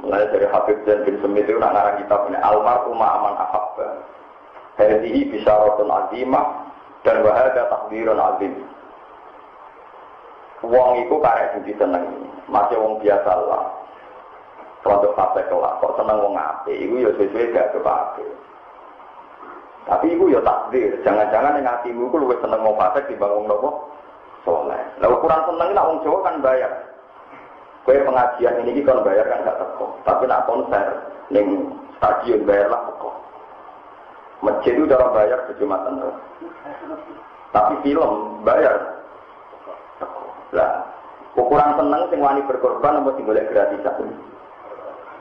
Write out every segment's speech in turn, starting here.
Mulai dari Habib Zain bin Semit itu nak ngarang kitab ini Almarhum Aman Ahabba. Hadihi bisyaratun azimah dan wahada takdirun azim. Wong iku karek sing disenengi, masih wong biasa lah. Produk fase kelak, kok seneng wong apik, iku ya sesuai gak kepake. Tapi iku ya takdir, jangan-jangan yang hatimu iku seneng wong fase dibanding nopo soleh. Lah ukuran seneng nak wong Jawa kan bayar. Kue pengajian ini kan bayar kan gak teko, tapi nak konser ning stadion bayar lah teko. Masjid itu dalam bayar ke Jumatan. Tapi film bayar lah, ukuran seneng sing wani berkorban apa sing golek gratisan?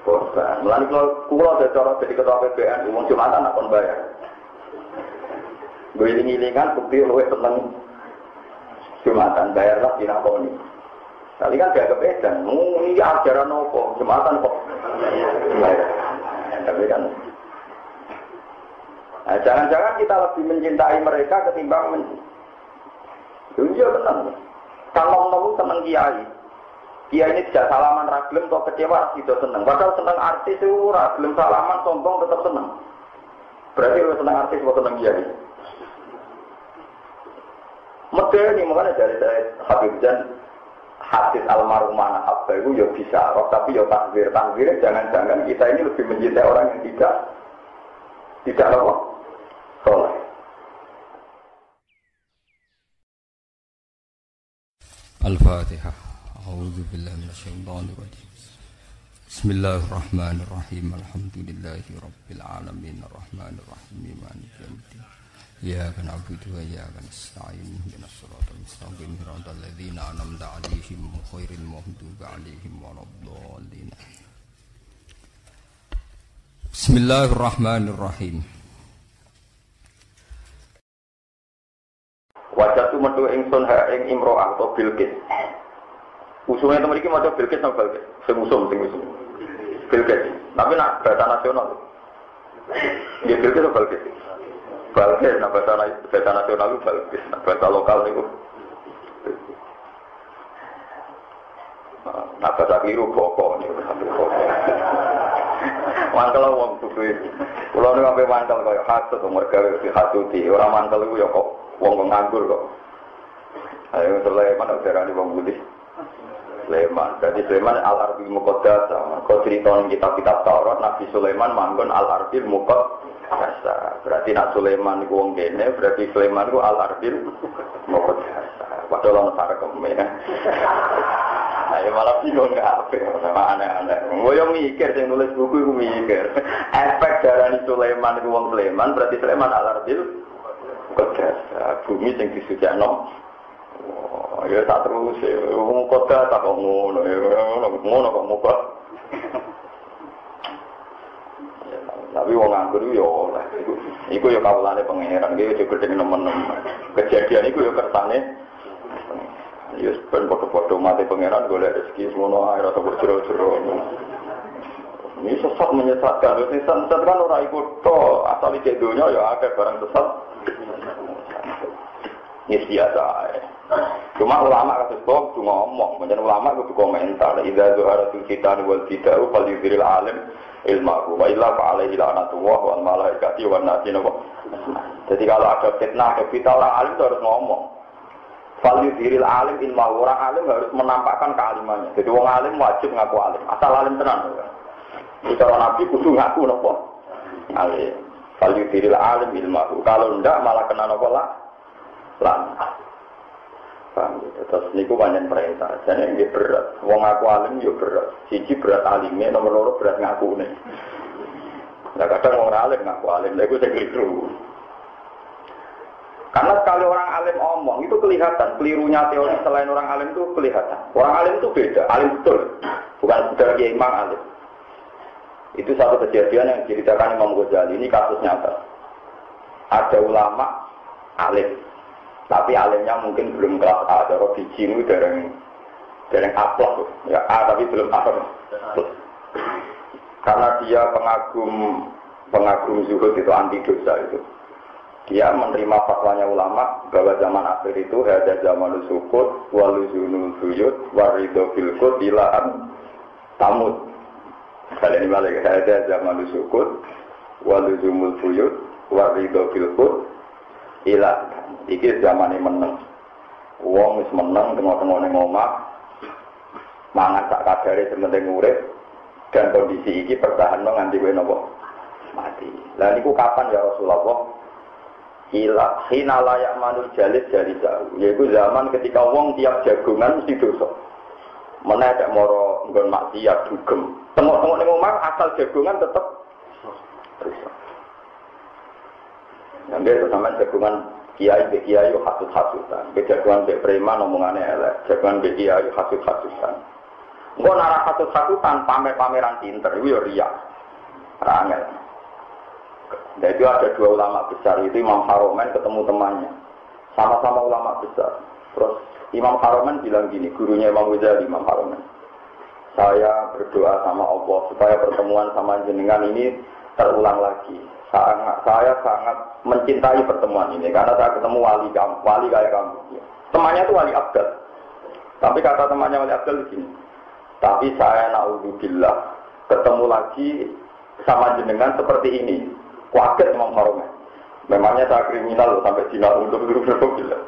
Korban. Mulane kalau kula ada cara jadi ketua PBN, umum Jumatan nak bayar. Gue ini kan bukti luwe seneng Jumatan bayarlah dinakoni. Tapi kan gak kepedan, ini ajaran apa? Jumatan kok. Tapi kan Nah, jangan-jangan kita lebih mencintai mereka ketimbang men... Iya tenang. Kalau ngomong seneng kiai, kiai ini tidak salaman ragilem atau kecewa tidak seneng. Padahal seneng artis itu ragilem salaman sombong tetap seneng. Berarti lu seneng artis atau seneng kiai? ini makanya dari dari Habib Jan hadis almarhumah apa itu ya bisa roh tapi ya takbir takbir jangan-jangan kita ini lebih mencintai orang yang tidak tidak apa? Soleh. Al-Fatihah A'udzu billahi minasyaitonir rajim. Bismillahirrahmanirrahim. Alhamdulillahi rabbil alamin. Arrahmanirrahim. Maliki yaumiddin. رب العالمين الرحمن الرحيم مالك يوم الدين إياك نعبد وإياك نستعين اهدنا الصراط المستقيم صراط الذين أنعمت عليهم غير المغضوب عليهم ولا الضالين بسم الله الرحمن الرحيم Wajah tu metu ingsun ha ing imro'ah atau bilkis. Usumnya teman ini mau bilkis atau bilkis? Sing usum, sing usum. Bilkis. Tapi nak bahasa nasional. Dia bilkis atau bilkis? Bilkis, nah bahasa, bahasa nasional itu bilkis. Nah bahasa lokal itu. Nah bahasa biru boko nih, bahasa boko. Mantel wong kudu itu. Kulo nek sampe mantel kaya hasud umur gawe dihasuti, ora mantel iku ya kok wong nganggur kok. Ayo Sulaiman darani wong budi. Sulaiman. Jadi Sulaiman al arbil muqaddas. Kau cerita kitab-kitab Taurat Nabi Sulaiman manggon al arbil muqaddas. Berarti nak Sulaiman iku wong berarti Sulaiman iku al arbil muqaddas. Padahal ono sarekem ya. Ayo malah bingung apa sama aneh-aneh. Yang mikir, yang nulis buku gue mikir. Efek darah Sulaiman itu wong Sulaiman, berarti Sulaiman al arbil kodas. Bumi yang disujakno. Oh, ya tak terus. Wong kodas tak kok ngono ya. Ngono kok muka. Tapi wong nganggur yo oleh. Iku yo kawulane pangeran, iki yo gede nemen-nemen. Kejadian iku yo kersane Ya ben padha-padha mati pangeran golek rezeki semono ae rata berjero-jero. Ini sesat menyesatkan, ini sesat kan orang ikut to, asal di dunia ya ada barang sesat. Ini biasa. Cuma ulama kasus kok cuma ngomong, menjadi ulama itu komentar. Ida zuhara tu kita wal tidak, fal yudhiril alim ilmahu. Wa illa fa alaihi la'natullah wal malaikati wa nasi Jadi kalau ada fitnah, ada fitnah orang alim itu harus ngomong. Value diril alim ilmu orang alim harus menampakkan kealimannya. Jadi orang alim wajib ngaku alim. Asal alim tenang. Itu orang nabi kudu ngaku nopo. Alim. Value diril alim ilmu. Kalau ndak malah kena nopo lah. Lan. Paham gitu. Terus niku banyak perintah. Jadi ini berat. Wong ngaku alim yo berat. Siji berat alimnya, nomor loro berat ngaku nih. Nah kadang orang alim ngaku alim. Lalu saya keliru. Karena sekali orang alim omong itu kelihatan, kelirunya teori selain orang alim itu kelihatan. Orang alim itu beda, alim betul, bukan sekedar kiai alim. Itu satu kejadian yang diceritakan Imam Ghazali, ini kasus nyata. Ada ulama alim, tapi alimnya mungkin belum kelas A, ada biji ini dari dari A plus, ya A tapi belum A Karena dia pengagum pengagum zuhud itu anti dosa itu. Dia menerima fatwanya ulama bahwa zaman akhir itu ada zaman sukut waluzunul buyut warido filkut ilaan tamut. Ini balik ada zaman sukut, waluzumul buyut, warido filkut, ilah. Iki zaman ini meneng. Wong wis meneng tengok-tengok ning omah. Mangan sak kadare sementing urip dan kondisi iki bertahan no nganti kowe? Mati. Lah niku kapan ya Rasulullah? Ila hina layak manul jalis jali jauh. Yaitu zaman ketika wong tiap jagungan mesti dosa. Ada moro nggon maksiat dugem. Tengok-tengok ning omah asal jagungan tetep dosa. Nanti itu sampai jagungan kiai be kiai hasut hasutan. Be jagungan be preman omongannya elek. Jagungan be kiai hasut hasutan. Engko nara hasut hasutan pamer-pameran pinter itu riya. Rangel. Itu ada dua ulama besar itu Imam Haromen ketemu temannya. Sama-sama ulama besar. Terus Imam Haromen bilang gini, gurunya Imam Ghazali, Imam Haromen. Saya berdoa sama Allah supaya pertemuan sama jenengan ini terulang lagi. Sangat, saya sangat mencintai pertemuan ini karena saya ketemu wali kamu, wali kayak kamu. Temannya itu wali Abdul. Tapi kata temannya wali Abdul begini. Tapi saya naudzubillah ketemu lagi sama jenengan seperti ini. Kaget Imam Haromen. Memangnya saya kriminal loh, sampai Cina untuk bilang.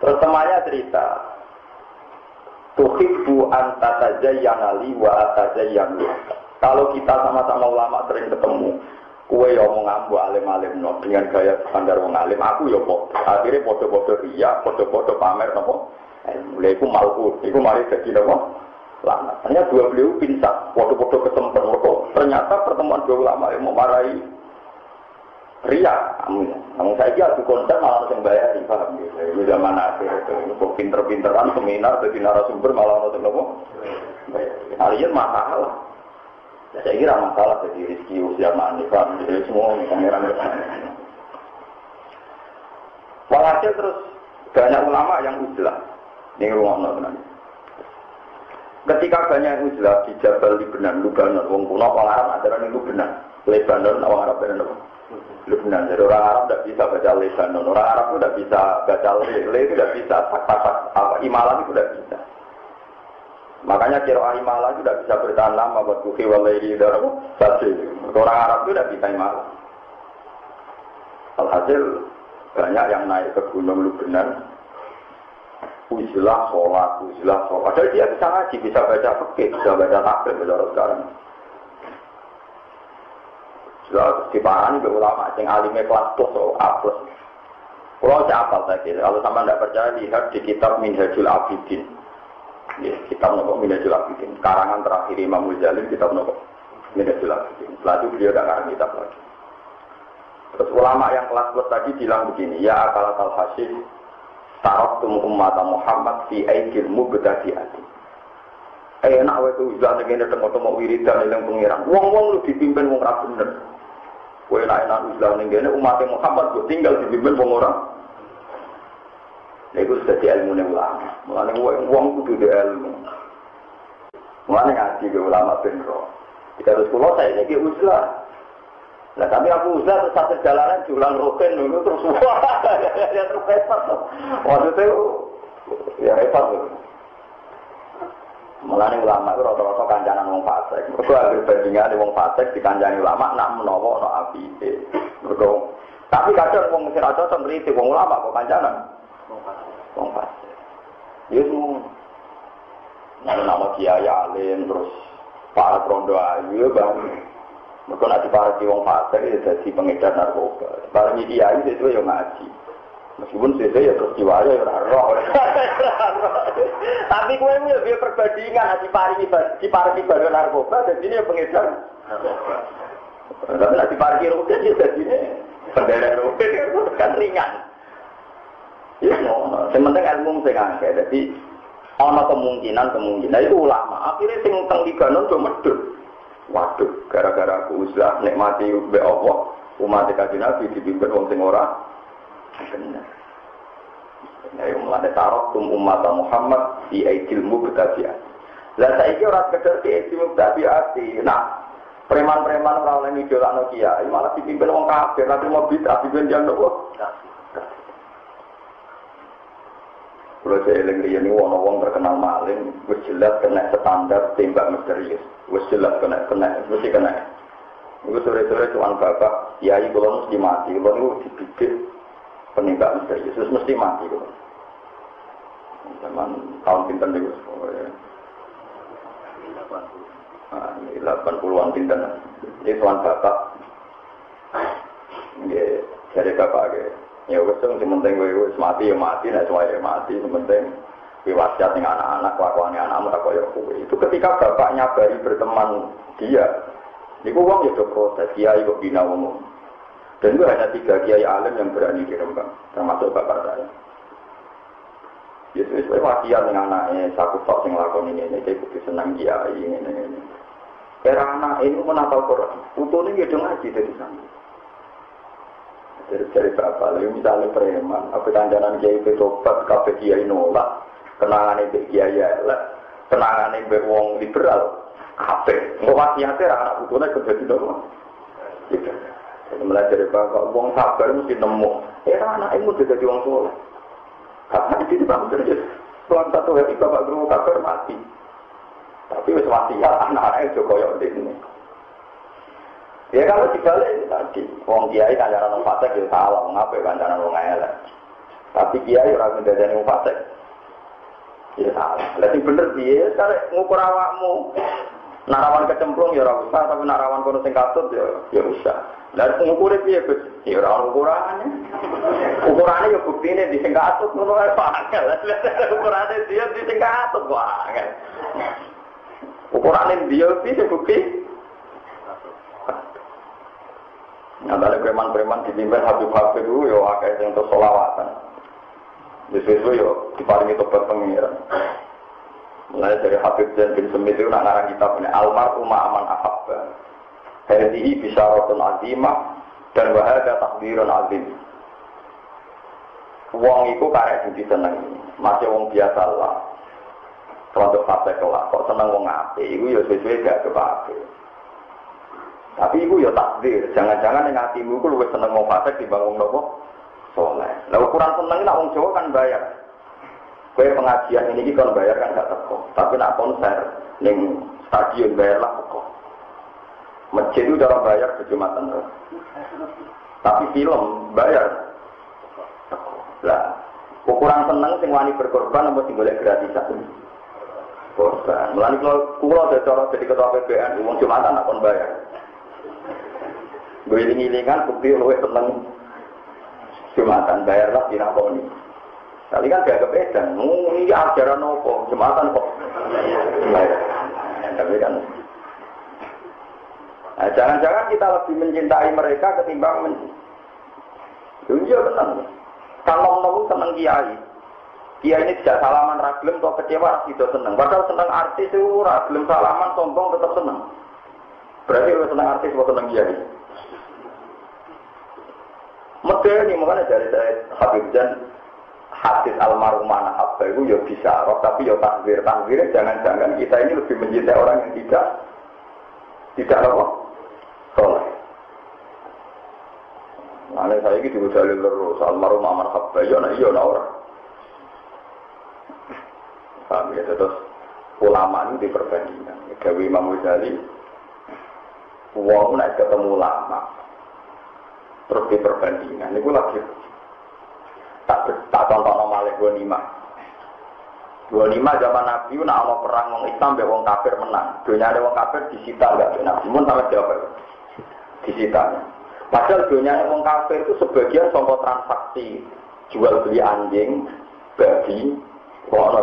Terus temannya cerita, Tuhibbu antatazayyana li wa atazayyanu. Kalau kita sama-sama ulama sering ketemu, kue yang mau ngambu alim-alim no, dengan gaya standar wong alim, aku ya kok. Akhirnya foto-foto ria, foto-foto pamer nopo. Eh, mulai aku malu, aku mari jadi nopo. Lama. Ternyata dua beliau pintar, foto-foto kesempatan mereka. Ternyata pertemuan dua ulama yang mau marahi ria ya. Kamu saya kira di konser malah yang bayar, paham gitu. Itu zaman akhir itu. Pinter-pinteran seminar jadi narasumber malah yang nopo. Kalian masalah. Ya, saya kira masalah jadi rezeki usia mani, paham Jadi semua pangeran. Walhasil terus banyak ulama yang uzlah. Ini rumah tenan. Ketika banyak yang uzlah di Jabal Libanon, Lubanon, wong kuno, orang Arab ada yang Lubanon. Lebanon, orang Arab ada Lebanon. Jadi orang Arab tidak bisa baca Lebanon. Orang Arab itu tidak bisa baca Le, Le itu tidak bisa. Tak-tak apa Imalan itu tidak bisa. Makanya kira Imalan itu tidak bisa bertahan lama buat kuhi walayhi Orang Arab itu tidak bisa Imalan. Alhasil banyak yang naik ke gunung Lebanon. Ujilah sholat, ujilah sholat. Padahal dia bisa ngaji, bisa baca fikih, bisa baca takbir, baca sekarang. Sudah diparani ke ulama sing alime kelas plus atau A plus. Kalau saya apal tadi, kalau sama tidak percaya lihat di kitab Minhajul Abidin. Ya, kitab nopo Minhajul Abidin. Karangan terakhir Imam Muzali kitab nopo Minhajul Abidin. Setelah itu beliau tidak karang kitab lagi. Terus ulama yang kelas plus tadi bilang begini, ya akalat al hasil tarok tum umat Muhammad fi aikil mubtadi'ati. Eh enak wae tuh udah ngene tengok-tengok wiridan eling pengiran. Wong-wong lu dipimpin wong ra bener. Kue naik enak Islam nih gini umat Muhammad gue tinggal di bimbing wong orang. Ini gue sudah ilmu ulama. Mulanya gue uang kudu di ilmu. Mulanya ngaji ke ulama benro. Jika terus pulau saya ini uzlah. Nah tapi aku uzlah terus satu jalanan jualan roken dulu terus wah ya terus repot. Waktu itu ya repot. Mulane ulama itu rata-rata kancanan wong fasik. Mergo anggere bandingan wong fasik dikancani ulama nak menawa ana apike. Mergo tapi kadang wong sing ra cocok ngritik wong ulama kok kancanan. Wong fasik. Ya semua. Nah, nama kiai alim terus para rondo ayu ya bang. Mereka nak diparaki wong fasik ya jadi pengedar narkoba. Para kiai itu ya ngaji. Meskipun saya ya terus jiwa ya roh. Tapi gue ini lebih perbandingan di pari di pari baru narkoba dan ini pengedar. Tapi di pari rutin ya jadi ini bendera rutin itu kan ringan. Ya, no. Sementing ilmu saya ngangke. Jadi ono kemungkinan kemungkinan itu ulama. Akhirnya sing teng tiga non cuma medut. Waduh, gara-gara aku usah nikmati be Allah, umat kaji nabi dipimpin wong sing ora benar. Ya, yang mulai tarok tum umat Muhammad di aidil mubtadiat. Lah saiki ora sekedar di aidil mubtadiat. Nah, preman-preman ora oleh idolakno kiai, malah dipimpin wong kafir, nanti mau bid'ah dipimpin nopo? Kalau saya eling ini wong wong terkenal maling, wis jelas kena standar tembak misterius, wis jelas kena kena, mesti kena. Itu sore-sore cuman bapak, ya kalau mesti mati, kalau itu dibidik penembak misterius, terus mesti mati kalau. Zaman tahun pinter nih, Nah, ini 80-an pinter. Ini tuan bapak, ya, jadi bapak, ya. Ya wes sing penting kowe wis mati ya mati, nek suwe ya mati, kowe wasiat ning anak-anak, kelakuane anakmu tak koyo kowe. Itu ketika bapak nyabari berteman dia. Niku wong ya do kiai kok bina wong. Dan itu hanya tiga kiai alim yang berani dirembang, termasuk bapak saya. Yesus kowe wasiat ning anaknya, saku tok sing lakon ini, ini kudu senang kiai ini ini. Era anak ini menapal Quran, utune ya dong ngaji dari sana dari dari bapak lalu misalnya preman apa kanjanan kiai itu tobat kafe kiai nolak kenangan itu kiai elek kenangan itu wong liberal kafe mau wasiatnya anak putune kerja di rumah gitu. Jadi mulai dari bapak wong sabar mesti nemu. Era anak itu udah jadi wong soleh. Karena itu bang terus setelah satu hari bapak guru kabar mati. Tapi wis wasiat anak-anaknya juga koyok ini Ya kalau dibalik ini tadi, wong kiai kancaran wong fasik ya salah, ngapain kancaran wong elek. Tapi kiai ora mendadani wong fasik. Ya salah. Lah bener piye? Sare ngukur awakmu. Narawan kecemplung ya ora usah, tapi narawan kono sing katut ya ya usah. Lah ngukure piye, Gus? Ya ora ukurane. Ukurane ya buktine di sing katut ngono ae. Lah ukurane dia di sing katut angel. Ukurane dia piye bukti? Nah, balik preman-preman dipimpin Habib-Habib itu, yo akeh yang untuk solawatan. Di situ yo diparingi tobat pengiran. Mulai dari Habib Zain bin Semit itu nak ngarang kitab ini Almar Umma Aman Ahabba. Hadihi rotun azimah dan wahada takdirun azim. Wong iku karek jadi seneng, masih wong biasa lah. Untuk fase kelak, kok seneng wong ape, itu ya sesuai gak kepake. Tapi itu ya takdir. Jangan-jangan yang hatimu itu lebih seneng mau fasik dibangun nopo soleh. Nah ukuran seneng nak wong Jawa kan bayar. Kue pengajian ini kan bayar kan gak teko. Tapi nak konser neng stadion bayar lah teko. Masjid itu dalam bayar kejumatan tuh. Tapi film bayar. Lah ukuran seneng sing wani berkorban apa sing golek gratisan. Korban. Mulane kalau kulo ada cara jadi ketua PBN, uang jumatan nak bayar. Gue iling-ilingan bukti luwe seneng Jumatan bayarlah dinakoni. Kali kan gak kepedan, oh, ini ajaran nopo, Jumatan kok. Tapi kan Nah, jangan-jangan kita lebih mencintai mereka ketimbang men... Iya benar. Kalau mau seneng kiai, kiai ini tidak salaman ragilem atau kecewa tidak seneng. Padahal seneng artis itu ragilem salaman sombong tetap seneng. Berarti seneng artis atau seneng kiai. Medeni makanya dari saya Habib dan hadis almarhum anak apa itu ya bisa roh tapi ya takbir takbir jangan-jangan kita ini lebih mencintai orang yang tidak tidak apa soleh. Nah, saya ini juga terus almarhum aman habba ya nah iya nah orang. Paham ya terus ulama ini diperbandingkan. Gawi Imam Ghazali, uang naik ketemu ulama, terus di perbandingan itu lagi. Tak tak normal dua lima dua lima zaman nabi nak mau perang wong Islam be wong kafir menang. Dunia ada wong kafir disita nggak nabi pun sampai jawab disita. Padahal dunia wong kafir itu sebagian contoh transaksi jual beli anjing babi kok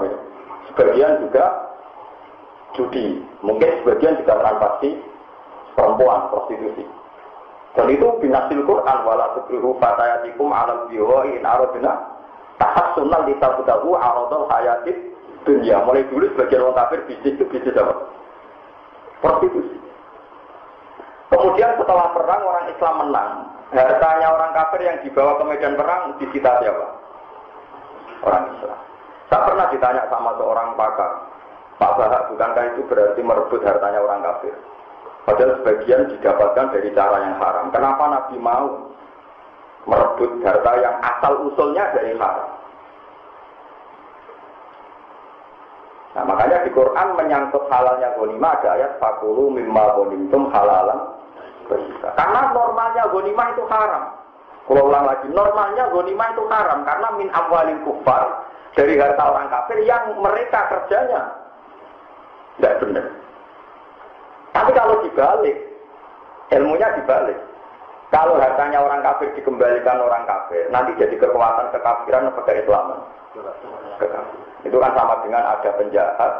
sebagian juga judi. Mungkin sebagian juga transaksi perempuan prostitusi dan itu binasil Quran wala tukrihu fatayatikum ala biwa in aradna tahassunal litabtahu aradul hayatid dunia. Mulai dulu sebagian orang kafir bisnis itu bisnis apa? Prostitusi. Kemudian setelah perang orang Islam menang, hartanya orang kafir yang dibawa ke medan perang disita siapa? Orang Islam. Saya pernah ditanya sama seorang pakar, Pak Bahak, bukankah itu berarti merebut hartanya orang kafir? Padahal sebagian didapatkan dari cara yang haram. Kenapa Nabi mau merebut harta yang asal usulnya dari haram? Nah, makanya di Quran menyangkut halalnya gonima ada ayat fakulu mimma gonimtum halalan Karena normalnya gonima itu haram. Kalau ulang lagi, normalnya gonima itu haram karena min amwalin kufar dari harta orang kafir yang mereka kerjanya tidak benar. Tapi kalau dibalik, ilmunya dibalik. Kalau hartanya orang kafir dikembalikan orang kafir, nanti jadi kekuatan kekafiran atau keislaman. Itu kan sama dengan ada penjahat,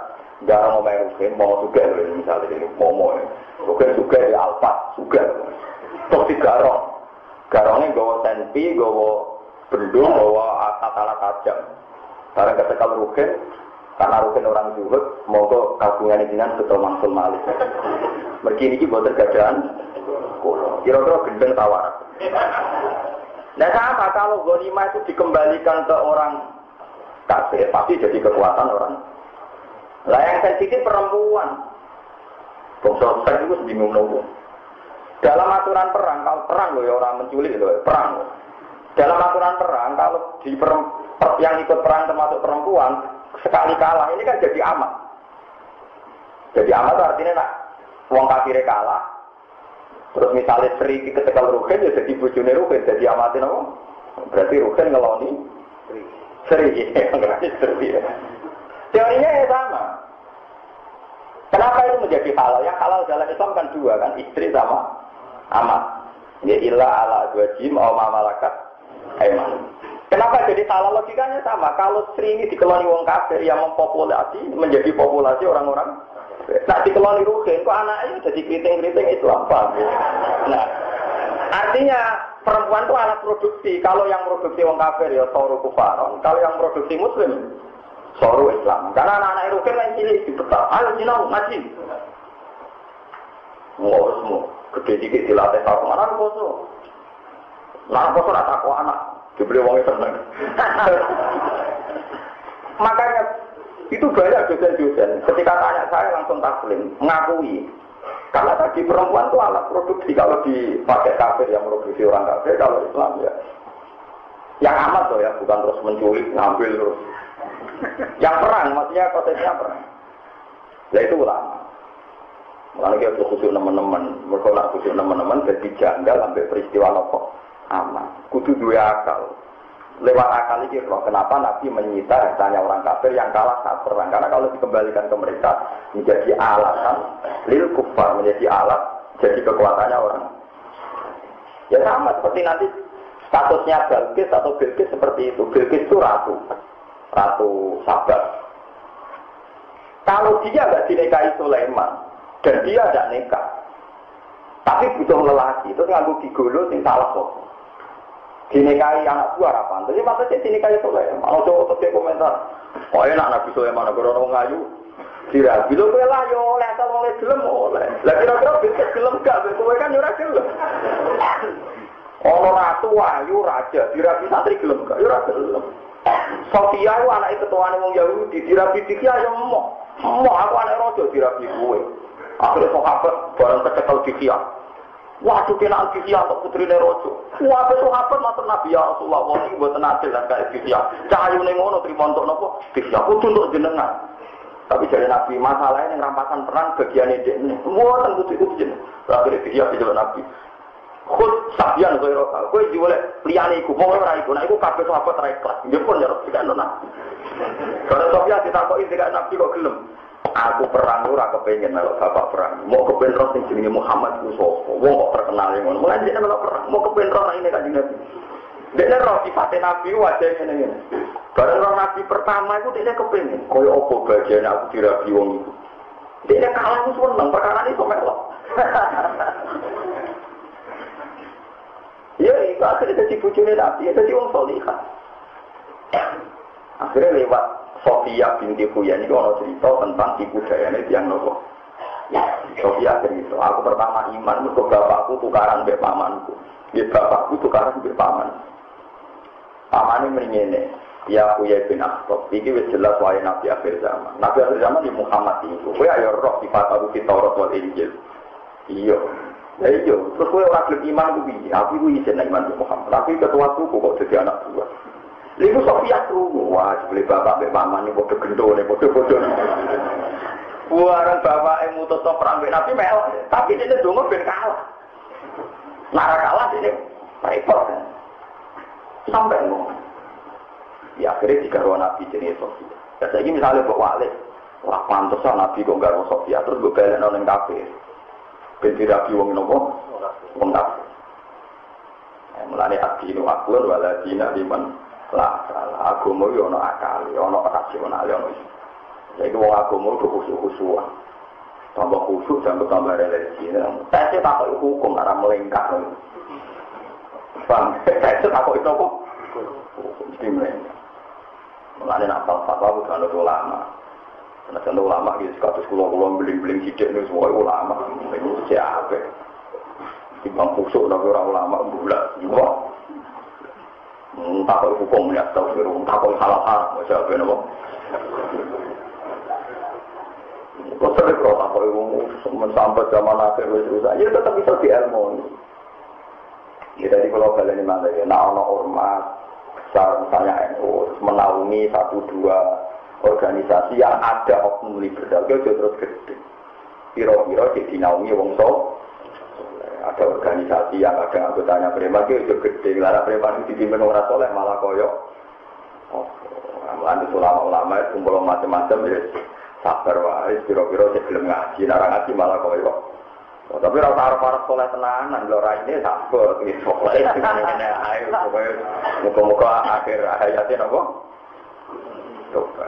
jarang mau main rugen, mau juga misalnya ini mau rugen juga di alfa, juga. Terus di garong, garongnya gawa senpi, gawa bendung, gawa alat-alat tajam. Karena ketika rugen, karena rugen orang zuhud, ke kagungan ini betul mangsul malik. Mergi ini buat tergadaan, kira-kira gendeng tawar. Nah sama kalau gonima itu dikembalikan ke orang kafir, tapi jadi kekuatan orang. Lah yang sensitif perempuan. Bangsa seks itu bingung nunggu. Dalam aturan perang, kalau perang loh ya orang menculik loh, perang. Dalam aturan perang, kalau di per, per, yang ikut perang termasuk perempuan, sekali kalah ini kan jadi amat. Jadi amat artinya nak uang kafir kalah. Terus misalnya Sri ketika Ruhin ya jadi bujune Ruhin, jadi amatin apa? Berarti Ruhin ngeloni Seri, seri. Teorinya ya sama. Kenapa itu menjadi halal? Yang halal dalam Islam kan dua kan, istri sama amat. Ya ilah ala jim atau mamalakat eman. Kenapa jadi halal? Logikanya sama. Kalau Sri ini dikeloni wong kafir yang mempopulasi menjadi populasi orang-orang Nah, dikeloni ruhin, kok anaknya jadi keriting-keriting Islam, paham? Nah, artinya perempuan itu alat produksi. Kalau yang produksi wong kafir ya soru kufaron. Kalau yang produksi muslim soru Islam. Karena anak-anak Eropa yang cilik di peta. Ayo jinau ngaji. Semua gede dikit dilatih tahu mana koso. Nah koso nak takut anak dibeli wong seneng. Makanya itu banyak dosen-dosen. Ketika tanya saya langsung taslim, mengakui karena tadi perempuan itu alat produksi kalau dipakai kafir yang produksi orang kafir, kalau Islam ya yang amat loh ya, bukan terus menculik, ngambil terus. Yang perang, maksudnya konsepnya perang. Ya itu ulama. Mulai kita khusus teman-teman, mereka khusus teman-teman jadi janggal sampai peristiwa nopo aman. Kudu dua akal. Lewat akal ini roh kenapa Nabi menyita hartanya orang kafir yang kalah saat perang karena kalau dikembalikan ke mereka menjadi alasan lil kufar menjadi alat jadi kekuatannya orang. Ya sama seperti nanti statusnya Belkis atau Bilkis seperti itu. Bilkis itu ratu. Ratu sabar kalau dia nggak dinikahi Sulaiman dan dia tidak nikah tapi butuh lelaki itu nganggu gigolo sing salah kok dinikahi anak buah apa? Jadi maksudnya dinikahi Sulaiman. Mau coba ke komentar. Oh enak Nabi Sulaiman, aku orang ngayu. Kira, bila kowe lah yo oleh asal oleh gelem oleh. Lah kira-kira bisa gelem gak? Kowe kan yo ora gelem. Ono ratu ayu raja, dirabi santri gelem gak? Yo ora gelem. Sofia anak ketuaan wong Yahudi, dirabi dikya yo mau. Mau aku anak raja dirabi kowe. Akhirnya sahabat bareng kecekel dikya. Waduh kena Alkifiyah untuk putri Nerojo. Wah besok apa matur Nabi ya Rasulullah wong iki mboten adil lan kae Alkifiyah. Cahayune ngono trimo untuk napa? Alkifiyah kudu untuk jenengan. Tapi jadi Nabi masalahnya yang rampasan perang bagian ini. Semua kan kudu itu jeneng. Akhirnya Alkifiyah dijawab Nabi. Khud sabian kowe ora kowe iki boleh liyane iku mau ora iku. Nah iku kabeh sahabat ra ikhlas. Ya pun ya tidak nona. Karena Sofia ditakoki tidak Nabi kok gelem. Aku perang ora kepengen melok bapak perang. Mau kepengen roh sing jenenge Muhammad ku sapa? Wong kok terkenal ngono. Mulai dia melok perang. Mau kepengen roh ini kan Nabi. Dia roh sifatnya Nabi wajah ngene ngene. Bareng roh Nabi pertama itu dia kepengen. Koyo apa bagian aku dirabi wong itu. Dia kalah ku seneng perkara kok melok. Ya, itu akhirnya jadi bujune Nabi, jadi wong solihah. Akhirnya lewat Sofia binti Huya ini ono cerita tentang ibu dayane yang nopo. Sofia cerita, aku pertama iman, mergo bapakku tukaran mbek pamanku. Ya bapakku tukaran mbek paman. Paman ini meringene, ya Huya bin Akhtab. Iki wis jelas wae Nabi akhir zaman. Nabi akhir zaman di Muhammad itu. Kowe ayo roh sifat Abu Taurat wal Injil. Iya. Ya iya, terus kowe ora gelem iman piye? Aku iku isin iman di Muhammad. Tapi ketua suku kok jadi anak buah. Liku Sofia krungu, wah beli bapak ini bodoh bodoh bodoh. Buaran bapak yang mutus no perang Nabi mel, tapi ini dulu ben kalah. Nara kalah ini repot. Sampai ngomong. Ya akhirnya tiga ruang Nabi jenis Sofia. Ya saya misalnya buat walik, wah pantas Nabi kok gak Sofia, terus gue balik kafe. Binti Rabi wong nopo, wong kafe. Mulane adinu aklun waladina liman lah salah. Agama yo ana akal yo ana rasional yo ana jadi wong agama kudu khusyuk-khusyukan tambah khusyuk tambah tambah religi. Tesnya tak hukum arah melengkap bang tesnya tak itu apa mesti melengkap mulane nak fatwa bukan ada ulama. Nah, contoh ulama gitu, kados kulo-kulo beling-beling sidik nih semua ulama, ini siapa? Timbang kusuk tapi orang ulama bulat, juga takut hukum ya astagfirullah. Takut salah haram mau jawab apa kok sering kok takut hukum? Sampai zaman akhir wis rusak. Ya tetap bisa diilmu. Ya dari kalau kalian mana ya nah ono ormas misalnya NU menaungi satu dua organisasi yang ada oknum liberal. Itu terus gede? Piro-piro jadi naungi wong so ada organisasi yang ada anggotanya preman itu juga gede lara preman itu dipimpin orang soleh malah koyok oh itu ulama-ulama itu kumpul macam-macam ya sabar wae piro-piro sih belum ngaji lara ngaji malah koyok Oh, tapi rasa arah para soleh tenanan, lo ini sabar, gitu. Pokoknya, ayo, pokoknya, muka-muka akhir hayatnya, apa? Coba.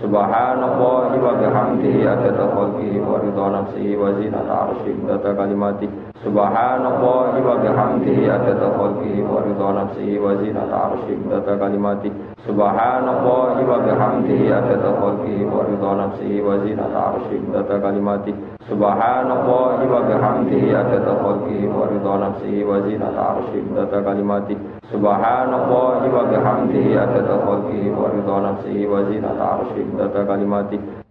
Subhanallah wa bihamdihi adada khalqihi wa ridha nafsihi wa zinata arshih data kalimati. Subhanallah wa bihamdihi adada khalqihi wa ridha nafsihi wa zinata arshih data kalimati. Subhanallah wa bihamdihi adada khalqihi wa ridha nafsihi wa zinata arshih data kalimati. Subhanallah wa bihamdihi adada khalqihi wa ridha nafsihi wa zinata arshih data kalimati subhanallah wa bihamdihi adada khalqihi wa ridha nafsihi wa zinata arshih data kalimati